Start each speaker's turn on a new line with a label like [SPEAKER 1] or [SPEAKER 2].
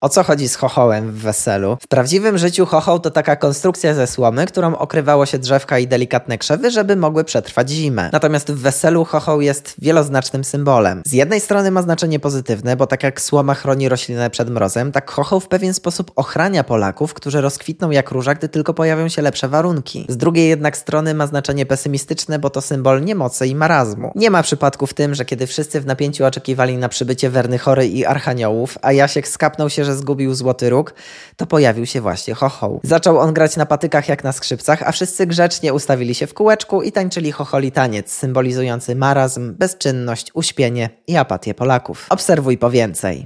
[SPEAKER 1] O co chodzi z chochołem w weselu? W prawdziwym życiu chochoł to taka konstrukcja ze słomy, którą okrywało się drzewka i delikatne krzewy, żeby mogły przetrwać zimę. Natomiast w weselu chochoł jest wieloznacznym symbolem. Z jednej strony ma znaczenie pozytywne, bo tak jak słoma chroni roślinę przed mrozem, tak chochoł w pewien sposób ochrania Polaków, którzy rozkwitną jak róża, gdy tylko pojawią się lepsze warunki. Z drugiej jednak strony ma znaczenie pesymistyczne, bo to symbol niemocy i marazmu. Nie ma przypadku w tym, że kiedy wszyscy w napięciu oczekiwali na przybycie Werny Chory i Archaniołów, a Jasiek skapnął się, że zgubił złoty róg, to pojawił się właśnie chochoł. Zaczął on grać na patykach jak na skrzypcach, a wszyscy grzecznie ustawili się w kółeczku i tańczyli chocholi taniec, symbolizujący marazm, bezczynność, uśpienie i apatię Polaków. Obserwuj po więcej.